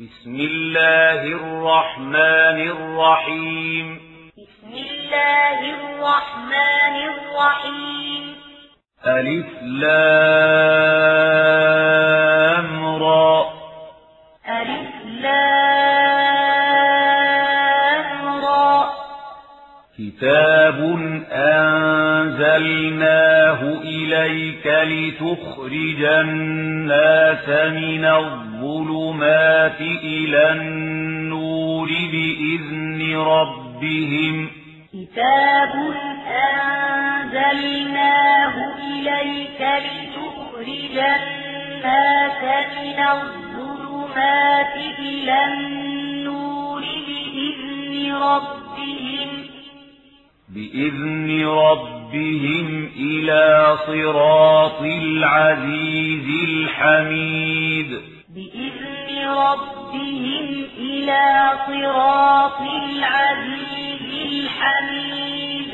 بسم الله الرحمن الرحيم. بسم الله الرحمن الرحيم. ألف لام را. ألف لام را. كتاب أنزلناه إليك لتخرج الناس من الظلمات إلى النور بإذن ربهم كتاب أنزلناه إليك لتخرج الناس من الظلمات إلى النور بإذن ربهم بإذن ربهم إلى صراط العزيز الحميد بإذن ربهم إلى صراط العزيز الحميد.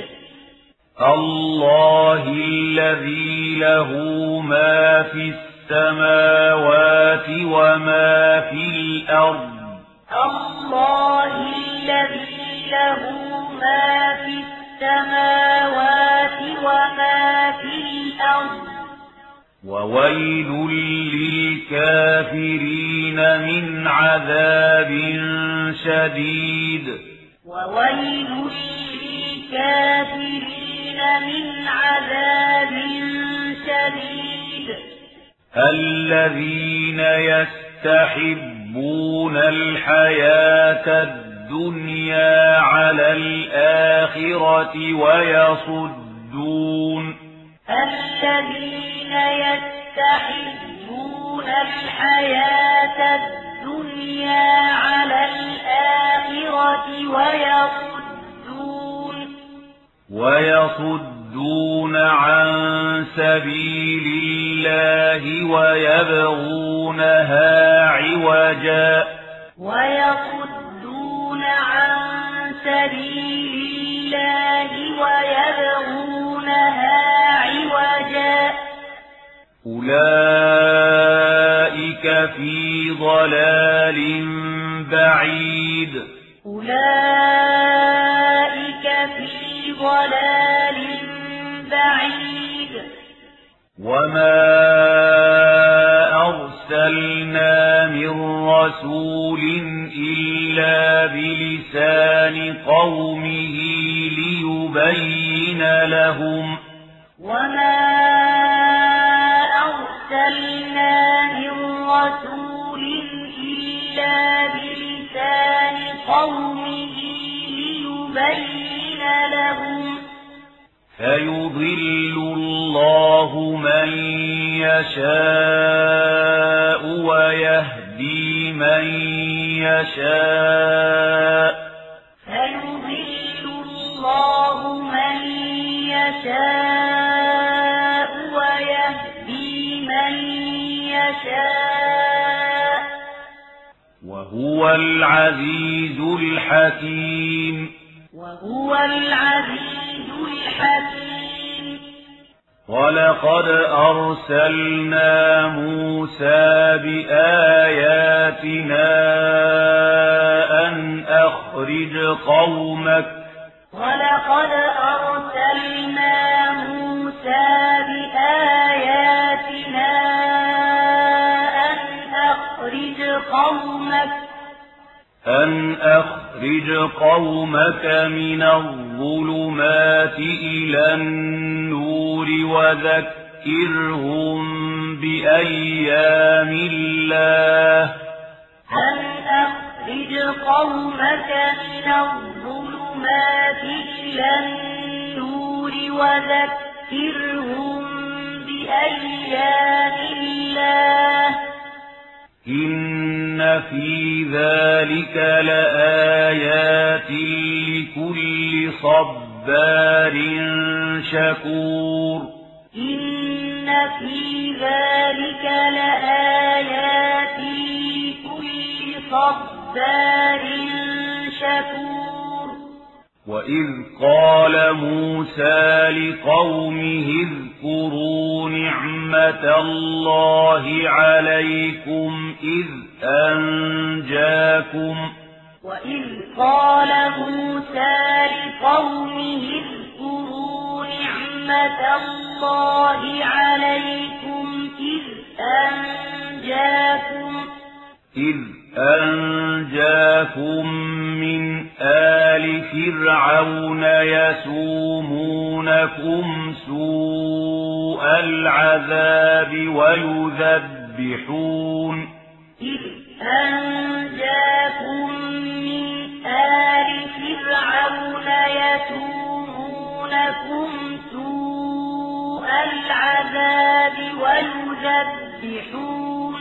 الله الذي له ما في السماوات وما في الأرض. الله الذي له ما في السماوات وما في الأرض. وويل للكافرين من عذاب شديد. وويل للكافرين من عذاب شديد. الذين يستحبون الحياة الدنيا على الآخرة ويصدون الذين يستحبون الحياة الدنيا على الآخرة ويصدون ويصدون عن سبيل الله ويبغونها عوجا. ويصدون عن سبيل الله ويبغونها عوجا. أولئك في ضلال بعيد. أولئك في ضلال بعيد. وما أرسلنا من رسول إلا بلسان قومه ليبين لهم وما أرسلنا من رسول إلا بلسان قومه ليبين لهم فيضل الله من يشاء يشاء. فيضل الله من يشاء ويهدي من يشاء. وهو العزيز الحكيم. وهو العزيز الحكيم. ولقد أرسلنا موسى بآياتنا أن أخرج قومك ولقد أرسلنا موسى بآياتنا أن أخرج قومك أن أخرج قومك من الظلمات إلى النور وذكرهم بأيام الله. أن أخرج قومك من الظلمات إلى النور وذكرهم بأيام الله. إن في ذلك لآيات لكل صبار شكور. إن في ذلك لآيات لكل صبار شكور وإذ قال موسى لقومه اذكروا نعمة الله عليكم إذ أنجاكم وإذ قال موسى لقومه اذكروا نعمة الله عليكم إذ أنجاكم إذ أنجاكم من آل فرعون يسومونكم سوء العذاب ويذبحون. إذ أنجاكم ويذبحون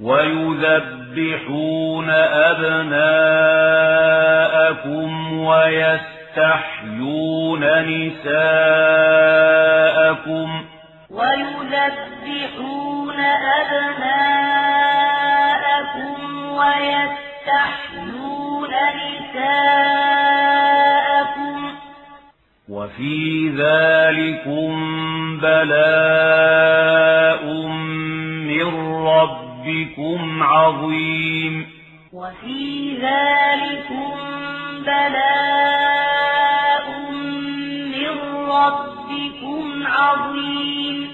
ويذبحون أبناءكم ويستحيون نساءكم ويذبحون أبناءكم ويستحيون نساءكم وفي ذلكم بلاء عظيم. وفي ذلكم بلاء من ربكم عظيم.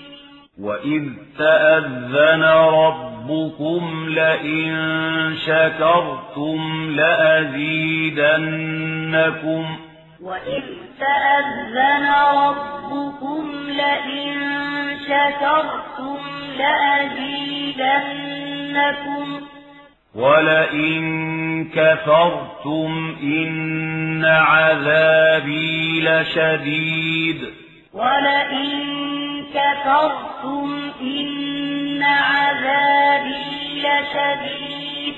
وإذ تأذن ربكم لئن شكرتم لأزيدنكم. وإذ تأذن ربكم لئن شكرتم لأزيدنكم. ولئن كفرتم إن عذابي لشديد. ولئن كفرتم إن عذابي لشديد.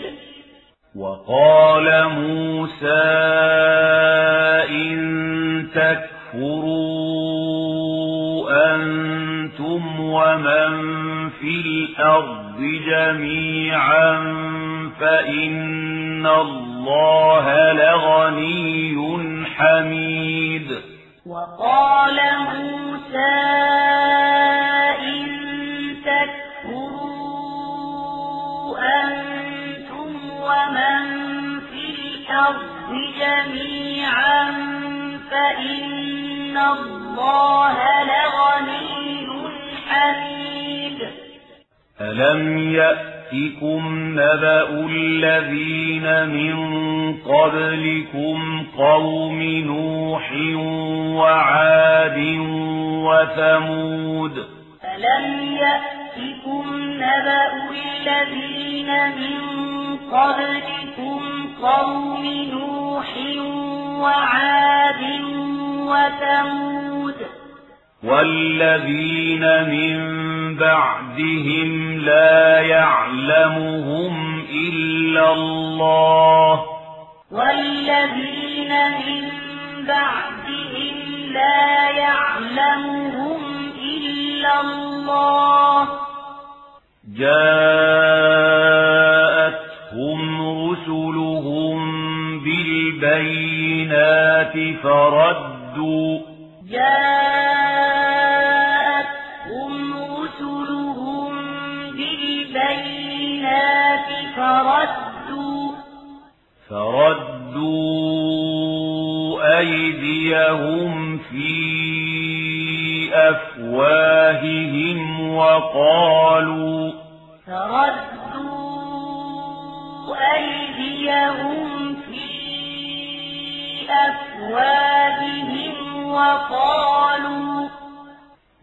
وقال موسى إن تكفروا أنتم ومن في الأرض جميعا فإن الله لغني حميد. وقال موسى إن تكفروا أنتم ومن في الأرض جميعا فإن الله لغني حميد. ألم يأتكم نبأ الذين من قبلكم قوم نوح وعاد وثمود ألم يأتكم نبأ الذين من قبلكم قوم نوح وعاد وثمود والذين من بعدهم لا يعلمهم إلا الله. والذين من بعدهم لا يعلمهم إلا الله. جاءتهم رسلهم بالبينات فردوا جاءتهم فردوا أيديهم في أفواههم وقالوا فردوا أيديهم في أفواههم وقالوا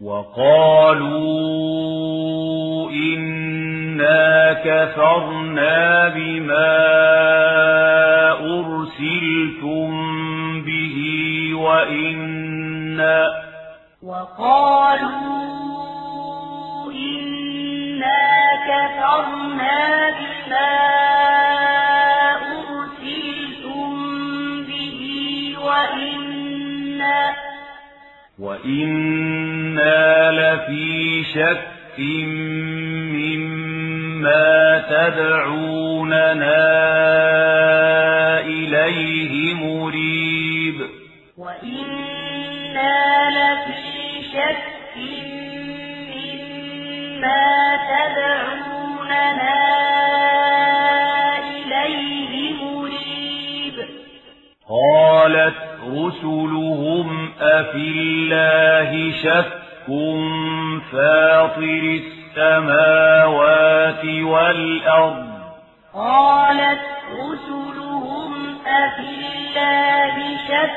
وقالوا إنا كفرنا بما أرسلتم به وإنا وقالوا إنا كفرنا بما أرسلتم به وإنا وإنا لفي شك ما تدعوننا إليه مريب وإنا لفي شك مما تدعوننا إليه مريب قالت رسلهم أفي الله شك فاطر السماوات والأرض. قالت رسلهم أفي الله شك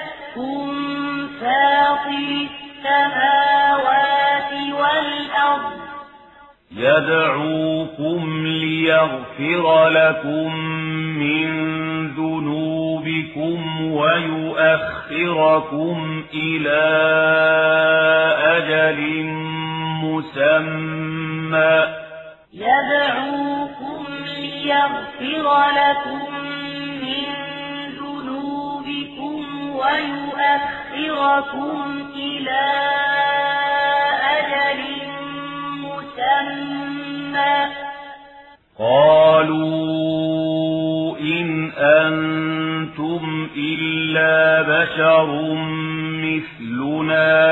فاطر السماوات والأرض. يدعوكم ليغفر لكم من ذنوبكم ويؤخركم إلى أجل مسمى. يدعوكم ليغفر لكم من ذنوبكم ويؤخركم إلى أجل مسمى. قالوا إن أنتم إلا بشر مثلنا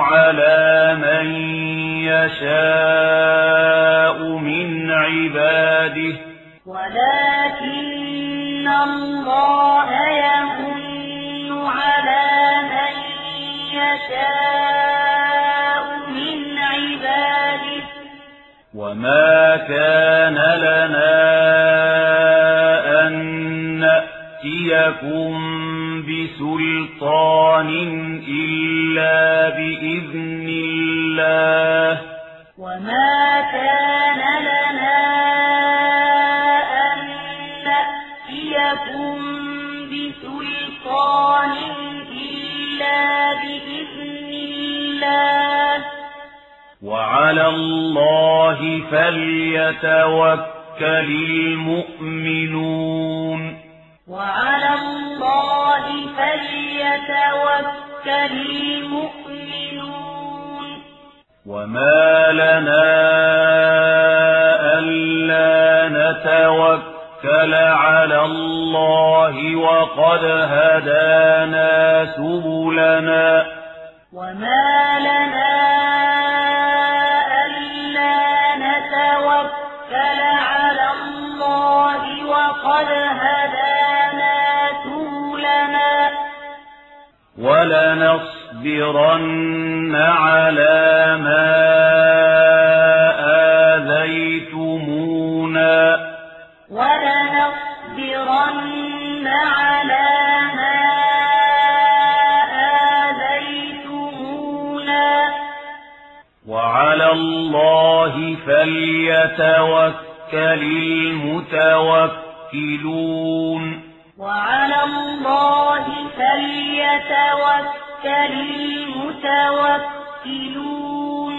على من يشاء من عباده. ولكن الله يمن على من يشاء من عباده. وما كان لنا أن نأتيكم بسلطان إلا بإذن الله وما كان لنا أن نأتيكم بسلطان إلا بإذن الله وعلى الله فليتوكل المؤمنون وعلى الله فليتوكل المؤمنون. وما لنا ألا نتوكل على الله وقد هدانا سبلنا. وما لنا ألا نتوكل على الله وقد هدانا ولنصبرن على ما آذيتمونا. ولنصبرن على ما آذيتمونا. وعلى الله فليتوكل المتوكلون. وعلى الله فليتوكل المتوكلون.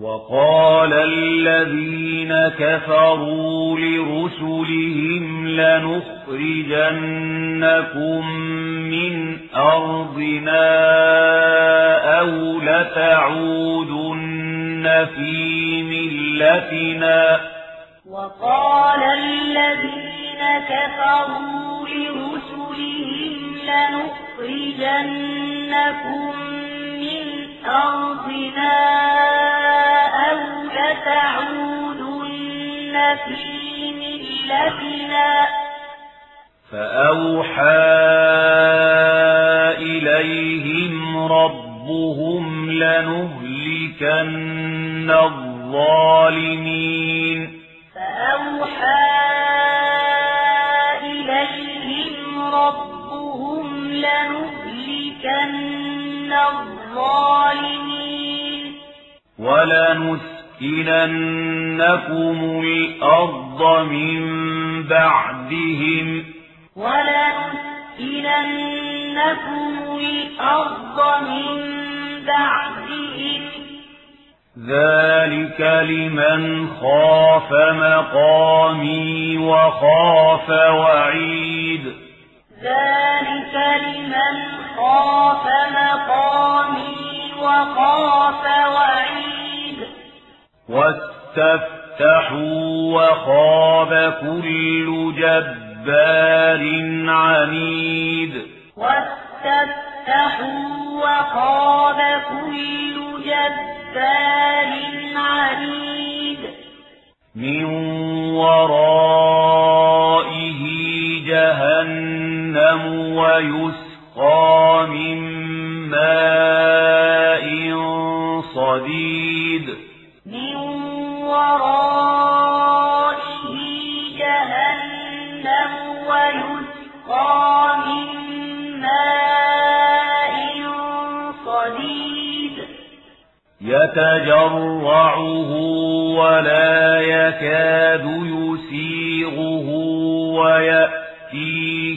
وقال الذين كفروا لرسلهم لنخرجنكم من أرضنا أو لتعودن في ملتنا. وقال الذين كفروا لرسلهم لنخرجنكم من أرضنا أو لتعودن في ملتنا. فأوحى إليهم ربهم لنهلكن الظالمين. فأوحى الظالمين ولنسكننكم الأرض من بعدهم ولنسكننكم الأرض من بعدهم ذلك لمن خاف مقامي وخاف وعيد ذلك لمن خاف مقامي وخاف وعيد. واستفتحوا وخاب كل جبار عنيد. واستفتحوا وخاب كل جبار عنيد. من ورائه جهنم ويسقى من ماء صديد. من ورائه جهنم ويسقى من ماء صديد. يتجرعه ولا يكاد يسيغه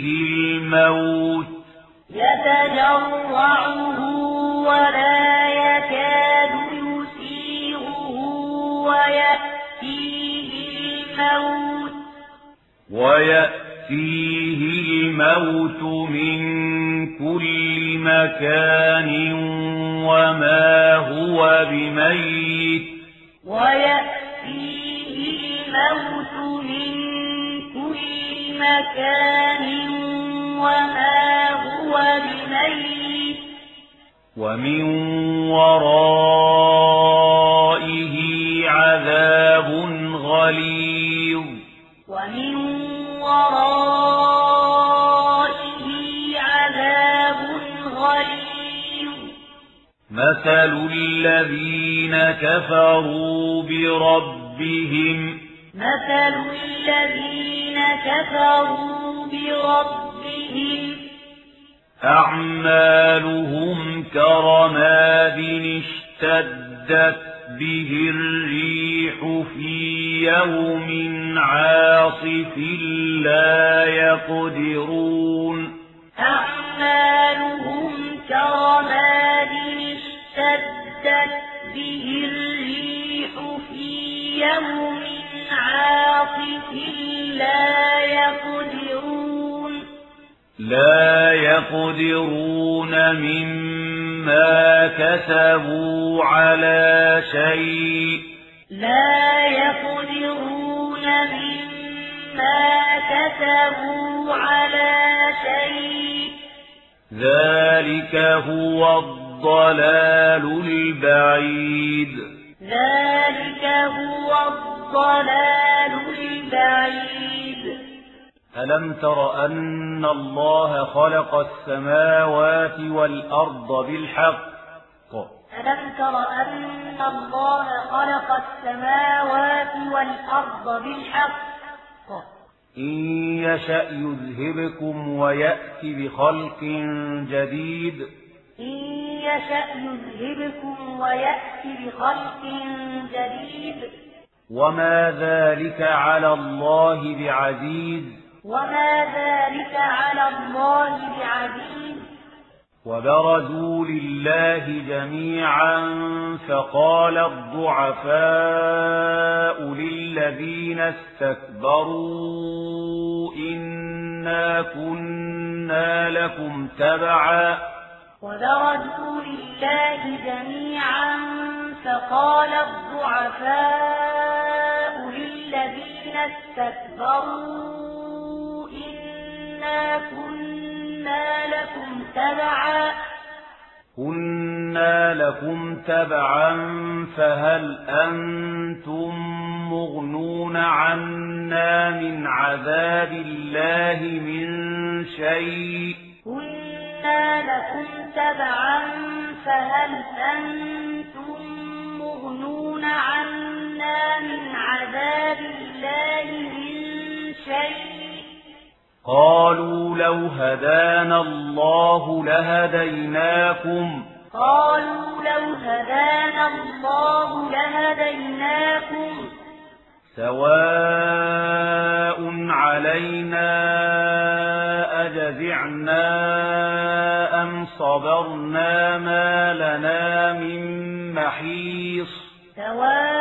الموت. يتجرعه ولا يكاد يسيغه ويأتيه الموت. ويأتيه الموت من كل مكان وما هو بميت. ويأتيه الموت من كل مكان وما هو بميت ومن ورائه عذاب غليظ. ومن ورائه عذاب غليظ. مثل الذين كفروا بربهم مثل الذين كفروا بربهم. أعمالهم كرماد اشتدت به الريح في يوم عاصف لا يقدرون. أعمالهم كرماد اشتدت به الريح في يوم عاصف لا يقدرون. لا يقدرون مما كسبوا على شيء. لا يقدرون مما كسبوا على شيء. ذلك هو الضلال البعيد. ذلك هو الضلال البعيد. ألم تر أن الله خلق السماوات والأرض بالحق؟ ألم تر أن الله خلق السماوات والأرض بالحق؟ إن يشأ يذهبكم ويأتي بخلق جديد. إن يشأ يذهبكم ويأتي بخلق جديد. وما ذلك على الله بعزيز وما ذلك على الله بعزيز وبرزوا لله جميعا فقال الضعفاء للذين استكبروا إنا كنا لكم تبعا وبرزوا لله جميعا فقال الضعفاء للذين استكبروا إنا كنا لكم تبعا. كنا لكم تبعا فهل أنتم مغنون عنا من عذاب الله من شيء؟ كنا لكم تبعا فهل أنتم مغنون عنا من عذاب الله من شيء. قالوا لو هدانا الله لهديناكم. قالوا لو هدانا الله لهديناكم. سواء علينا أجزعنا أم صبرنا ما لنا من محيص سواء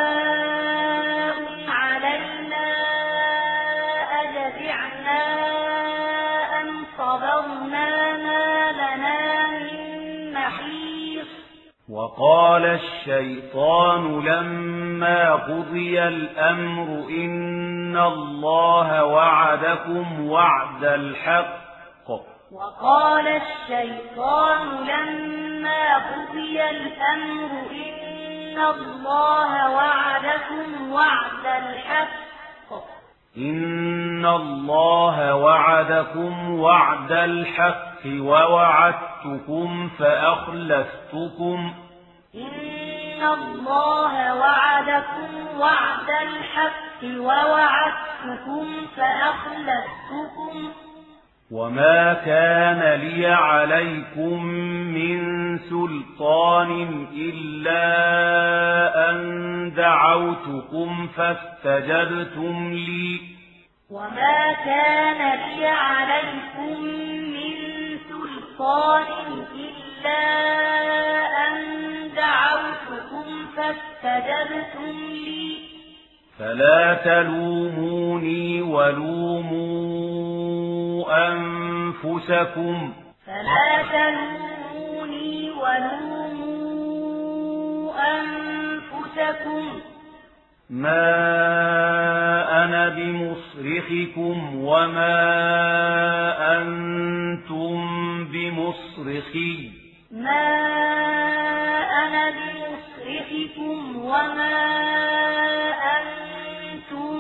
وقال الشيطان لما قضي الأمر إن الله وعدكم وعد الحق. وقال الشيطان لما قضي الأمر إن الله وعدكم وعد الحق. إن الله وعدكم وعد الحق ووعدتكم فأخلفتكم الله وعدكم وعد الحق ووعدتكم فأخلفتكم. وما كان لي عليكم من سلطان إلا أن دعوتكم فاستجبتم لي. وما كان لي عليكم من سلطان إلا أن دعوتكم فاستجبتم لي. فلا تلوموني ولوموا أنفسكم. فلا تلوموني ولوموا أنفسكم. ما أنا بمصرخكم وما أنتم بمصرخي. ما أنا بمصرخكم وما أنتم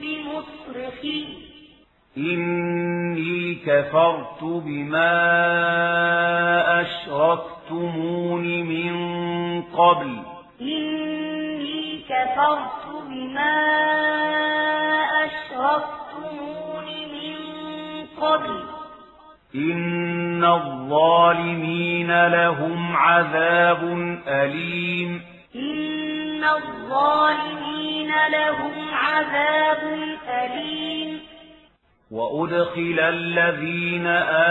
بمصرخي. إني كفرت بما أشركتمون من قبل. إني كفرت بما أشركتمون من قبل. إن الظالمين لهم عذاب أليم إن الظالمين لهم عذاب أليم وأدخل الذين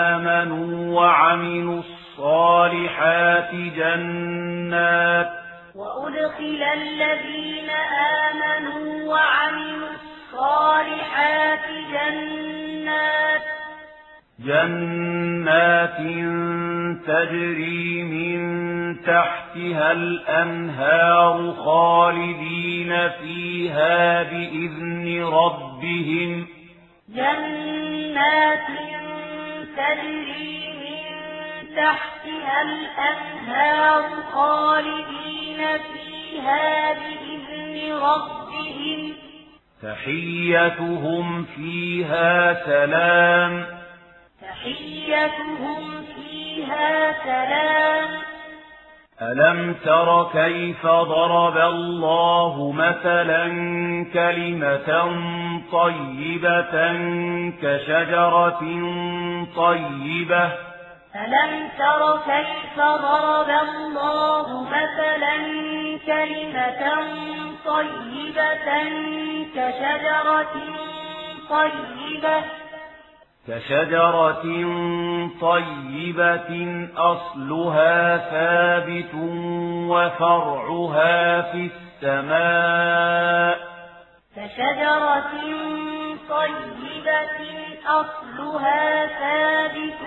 آمنوا وعملوا الصالحات جنات وأدخل الذين آمنوا وعملوا الصالحات جنات جنات تجري من تحتها الأنهار خالدين فيها بإذن ربهم. جنات تجري من تحتها الأنهار خالدين فيها بإذن ربهم. تحيتهم فيها سلام. تحيتهم فيها سلام. ألم تر كيف ضرب الله مثلا كلمة طيبة كشجرة طيبة؟ ألم تر كيف ضرب الله مثلا كلمة طيبة كشجرة طيبة؟ كشجرة طيبة أصلها ثابت وفرعها في السماء. كشجرة طيبة أصلها ثابت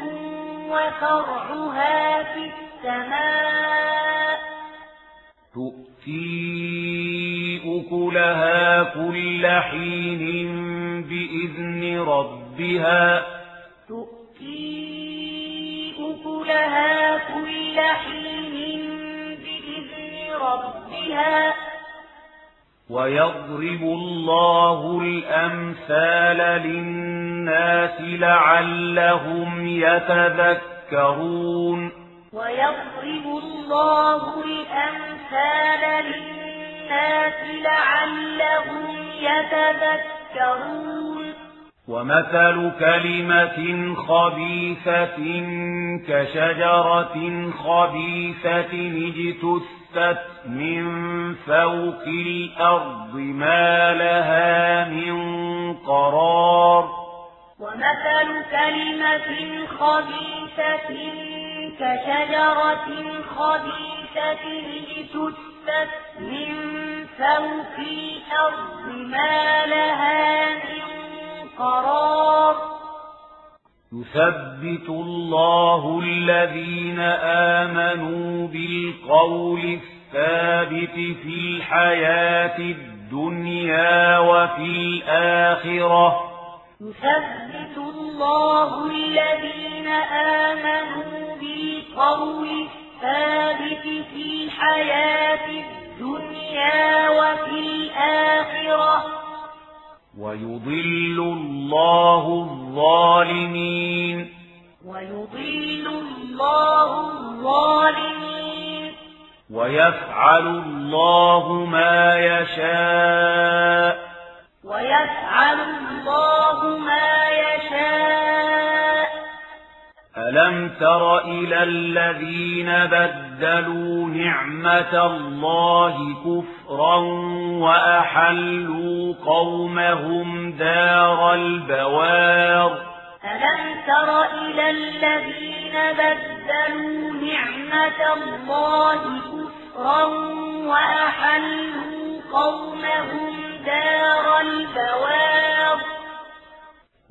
وفرعها في السماء. تؤتي أكلها كل حين بإذن ربها تؤتي أكلها كل حين بإذن ربها. ويضرب الله الأمثال للناس لعلهم يتذكرون. ويضرب الله الأمثال للناس لعلهم يتذكرون. ومثل كلمة خبيثة كشجرة خبيثة اجتثت من فوق الأرض ما لها من قرار. ومثل كلمة خبيثة كشجرة خبيثة اجتثت من فوق الأرض ما لها من قرار. يثبت الله الذين آمنوا بالقول الثابت في الحياة الدنيا وفي الآخرة. يثبت الله الذين آمنوا بالقول الثابت في الحياة الدنيا وفي الآخرة. ويضل الله الظالمين. ويضل الله الظالمين. ويفعل الله ما يشاء. ويفعل الله ما يشاء. ألم تر إلى الذين بدلوا نعمة الله كفرا وأحلوا قومهم دار البوار ألم تر إلى الذين بدلوا نعمة الله كفرا وأحلوا قومهم دار البوار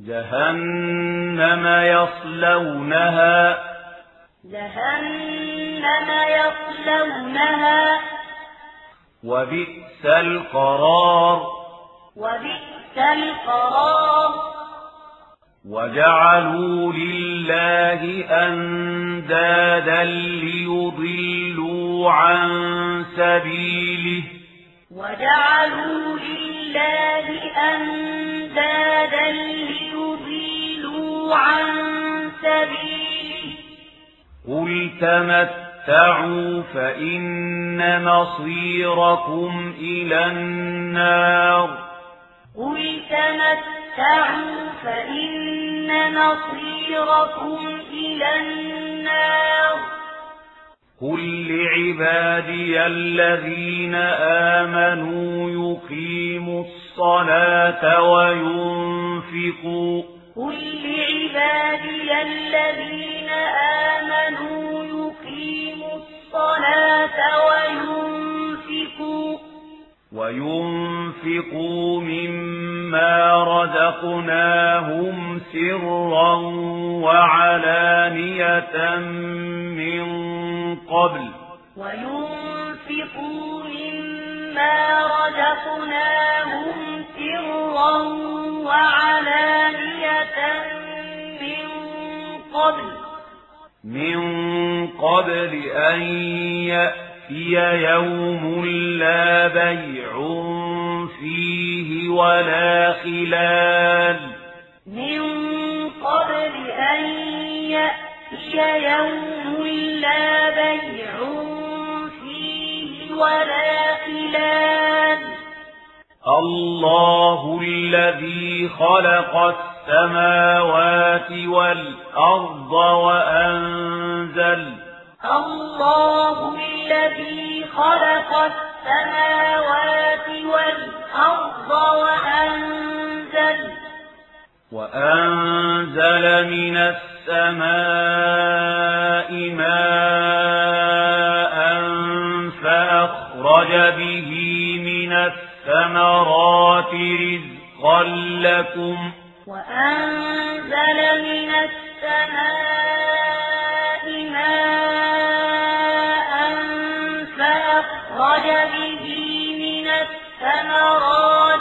جهنم يصلونها. جهنم يصلونها. وبئس القرار. وبئس القرار. وجعلوا لله أندادا ليضلوا عن سبيله. وجعلوا لله أندادا ليضلوا عن سبيله. قل تمتعوا فإن مصيركم إلى النار. قل تمتعوا فإن مصيركم إلى النار. قل لعبادي الذين آمنوا يقيموا الصلاة وينفقوا قل لعبادي الذين آمنوا يقيموا الصلاة وينفقوا وينفقوا مما رزقناهم سرا وعلانية من قبل. وينفقوا مما رزقناهم سرا وعلانية من قبل. من قبل أن يأتي يوم لا بيع فيه ولا خلال من قبل أن يأتي يوم لا بيع فيه ولا خلال الله الذي خلق السماوات والأرض وأنزل الله الذي خلق السماوات والأرض وأنزل وأنزل من السماء ماء فأخرج به من الثمرات رزقا لكم وأنزل من السماء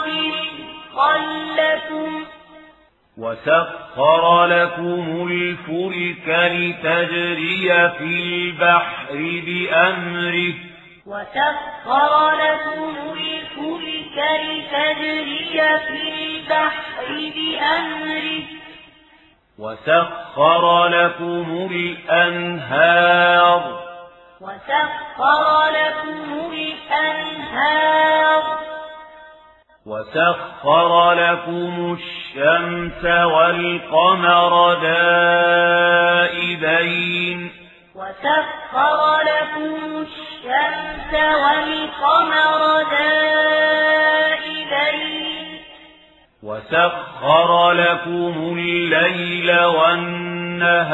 رزقا لكم وسخر لكم الفلك لتجري في البحر بأمره. وسخر لكم الفلك لتجري في البحر بأمره. وسخر لكم الأنهار. وسخر لكم الأنهار. وسخر لكم الشمس والقمر دائبين. وسخر لكم الشمس والقمر دائبين. وسخر لكم الليل والنهار.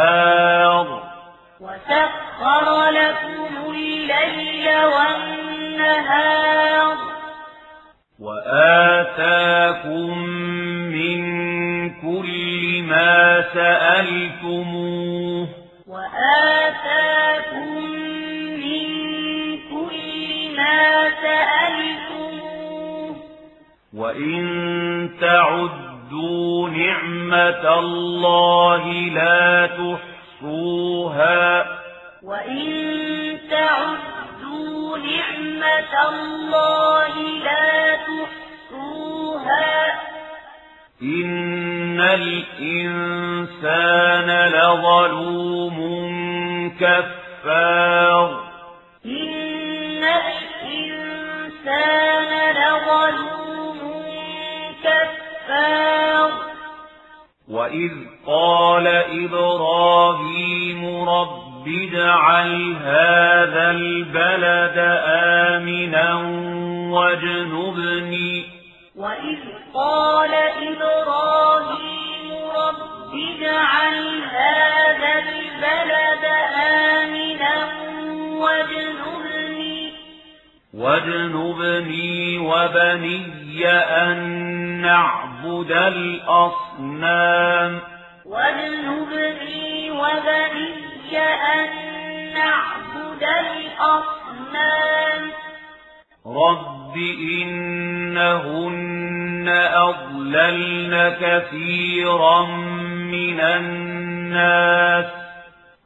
وسخر لكم الليل والنهار. وآتاكم من كل ما سألتموه. وآتاكم من كل ما سألتموه. وإن تعدوا نعمة الله لا تحصوها. وإن تعدوا نعمة الله لا تحصوها. إن الإنسان لظلوم كفار. إن الإنسان لظلوم كفار. وإذ قال إبراهيم رب اجعل هذا البلد آمنا واجنبني وإذ قال إبراهيم رب اجعل هذا البلد آمنا واجنبني واجنبني وبني أن نعبد الأصنام واجنبني وبني أن نعبد الأصنام. رب إنهن أضللن كثيرا من الناس.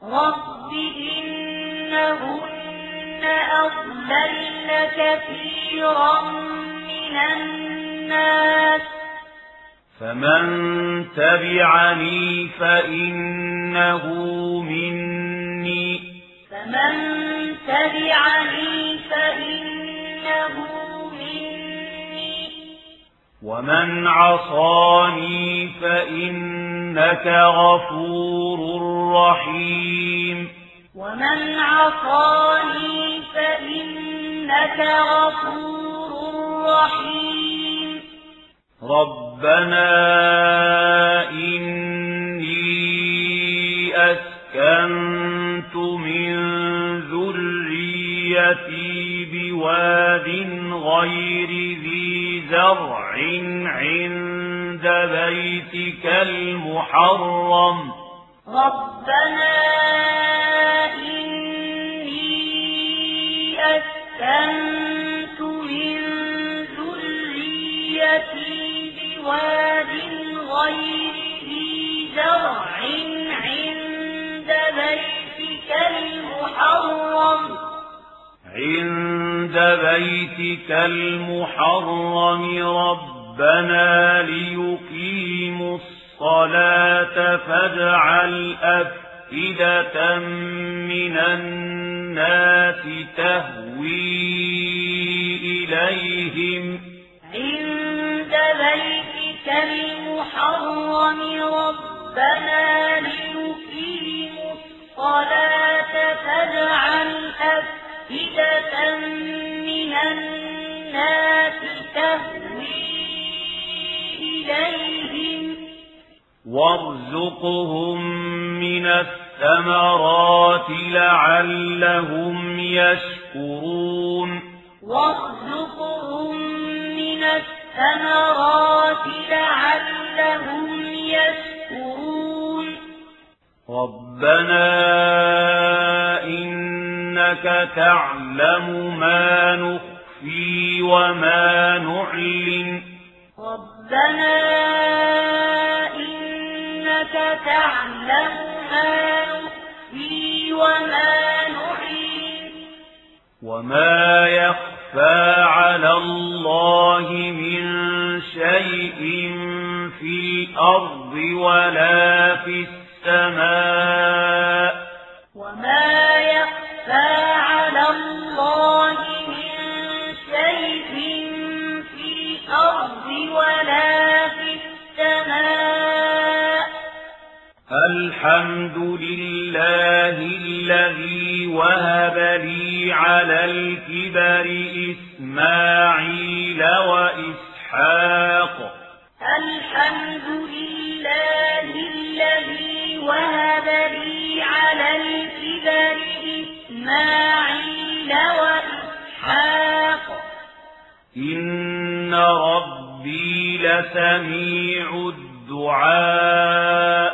رب إنهن أضللن كثيرا من الناس. فمن تبعني فإنه مني. فمن تبعني فإنه مني. ومن عصاني فإنك غفور رحيم. ومن عصاني فإنك غفور رحيم. ربنا إني أسكنت من ذريتي بواد غير ذي زرع عند بيتك المحرم. ربنا إني أسكنت بواد غير ذي زرع عند بيتك المحرم. عند بيتك المحرم ربنا ليقيموا الصلاة فاجعل أفئدة من الناس تهوي إليهم. عند بيتك المحرم ربنا ليقيموا الصلاة فاجعل أفئدة من الناس تهوي إليهم. وارزقهم من الثمرات لعلهم يشكرون. وارزقهم من الثمرات لعلهم يشكرون. ربنا إنك تعلم ما نخفي وما نعلن. ربنا إنك تعلم ما نخفي وما نعلن. وما يخفى يخفى على الله من شيء في الأرض ولا في السماء الحمد لله الذي وهب لي على الكبر إسماعيل وإسحاق. الحمد لله الذي وهب لي على الكبر إسماعيل وإسحاق. إن ربي لسميع الدعاء.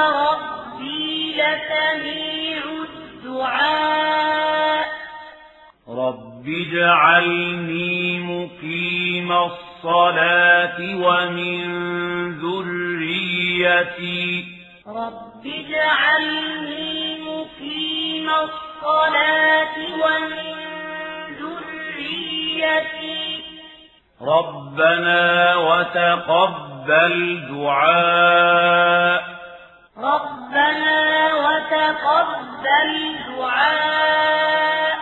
ربي لسميع الدعاء. رب اجعلني مقيم الصلاة ومن ذريتي. رب اجعلني مقيم الصلاة ومن ذريتي. ربنا وتقبل دعاء. ربنا وتقبل دعاء.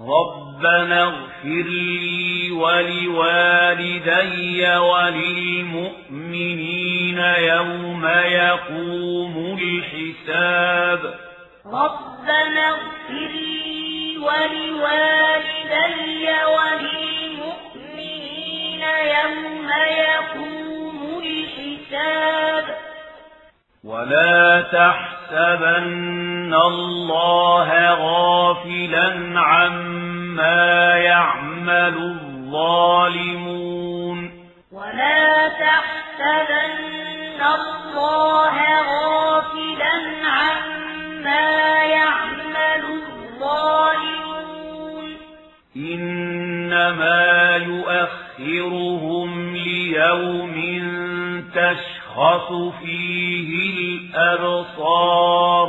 ربنا اغفر لي ولوالدي وللمؤمنين يوم يقوم الحساب. ربنا اغفر لي ولوالدي وللمؤمنين يوم يقوم الحساب. ولا تحسبن الله غافلا عما يعمل الظالمون ولا تحسبن الله غافلا عما يعمل الظالمون إنما يؤخرهم ليوم تشخص فيه الأبصار.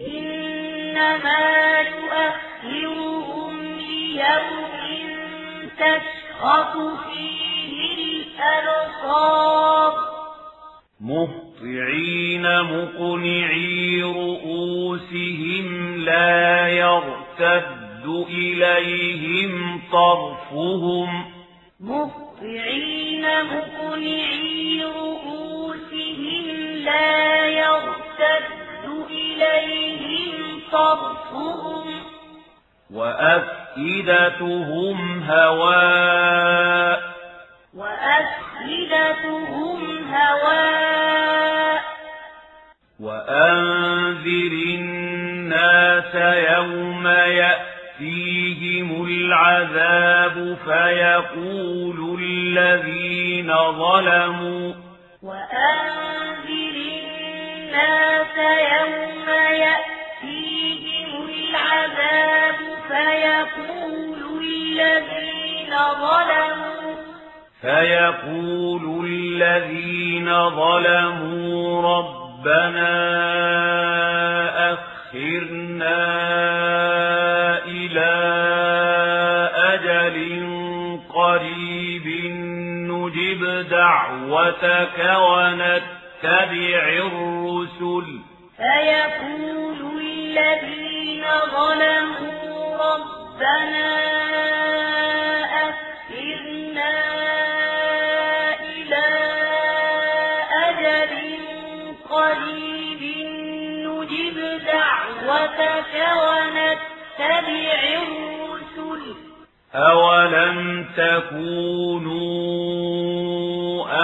إنما يؤخرهم ليوم تشخص فيه الأبصار. مهطعين مقنعي رؤوسهم لا يرتد إليهم طرفهم. مهطعين مقنعي لا يرتد إليهم طرفهم وأفئدتهم هواء وأفئدتهم هواء وأنذر الناس يوم يأتيهم العذاب فيقول الذين ظلموا وأنذر يوم العذاب فيقول الذين ظلموا فيقول الذين ظلموا ربنا أخرنا إلى أجل قريب نجب دعوتك ونتبع الرسل. فيقول الذين ظلموا ربنا أخرنا إلى أجل قريب نجب دعوتك ونتبع الرسل. أولم تكونوا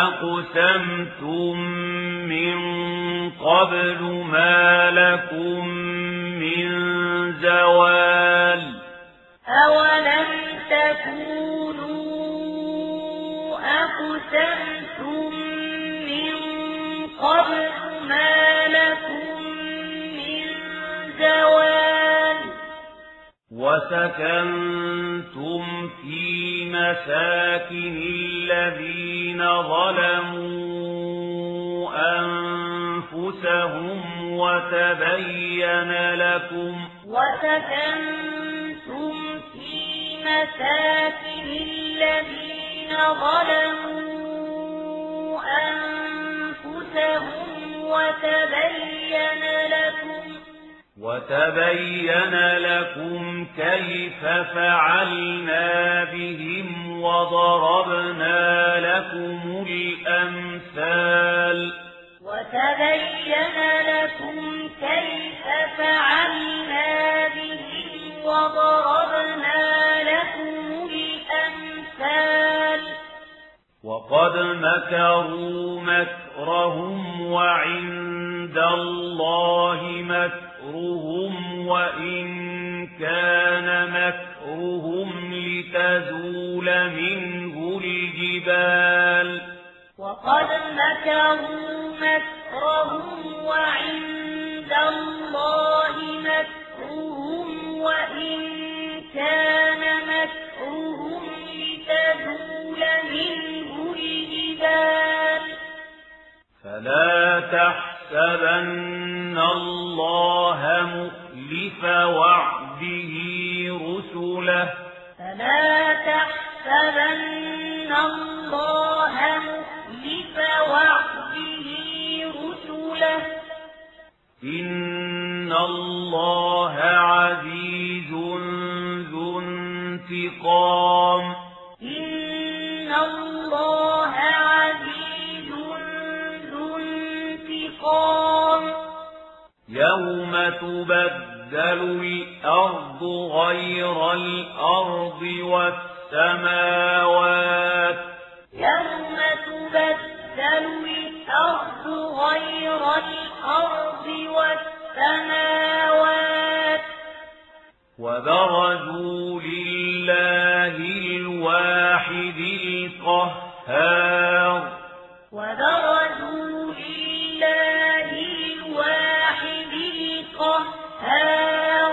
أقسمتم قبل ما لكم من زوال أولم تكونوا أقسمتم من قبل ما لكم من زوال وسكنتم في مساكن الذين ظلموا أنفسهم وتبين لكم وسكنتم مساكن الذين ظلموا أنفسهم وتبين لكم وتبين لكم كيف فعلنا بهم وضربنا لكم الأمثال وتبين لكم كيف فعلنا بهم وضربنا لكم الأمثال وقد مكروا مكرهم وعند الله مكرهم وإن كان مكرهم لتزول منه الجبال وقد مكروا مكرهم وعند الله مكرهم وإن كان مكرهم لتزول منه الجبال. فلا تحسبن الله مخلف وعده رسله. فلا تحسبن الله مخلف وعده رسله. إن الله عزيز ذو انتقام. إن الله عزيز ذو انتقام. يوم تبدل الأرض غير الأرض والسماوات. يوم تبدل الأرض غير الأرض والسماوات وبرزوا لله الواحد القهار وبرزوا لله الواحد القهار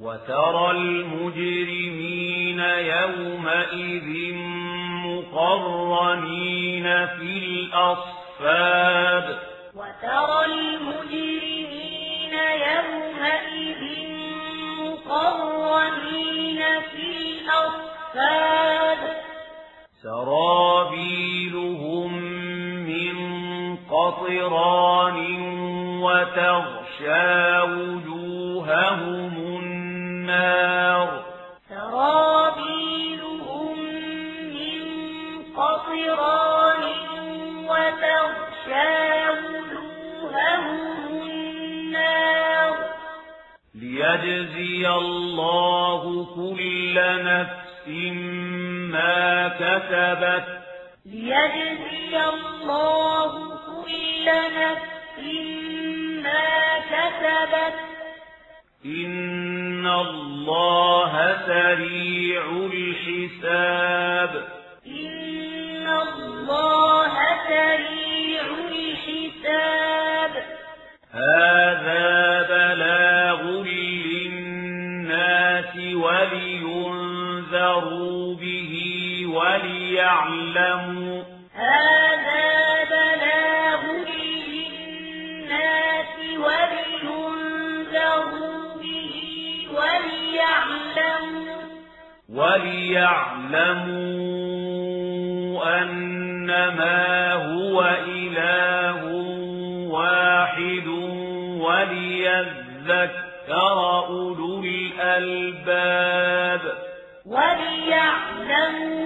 وترى المجرمين يومئذ مقرنين في الأصفاد. وترى المجرمين يومئذ مقرنين في الأصفاد. سرابيلهم من قطران وتغشى وجوههم النار. ليجزي الله كل نفس ما كسبت. ليجزي الله كل نفس ما كسبت. إن الله سريع الحساب. إن الله وليعلموا هذا بلاغ للناس ولينذروا به وليعلموا. وليعلموا أنما هو إله واحد وليذكر أولو الألباب. وليعلموا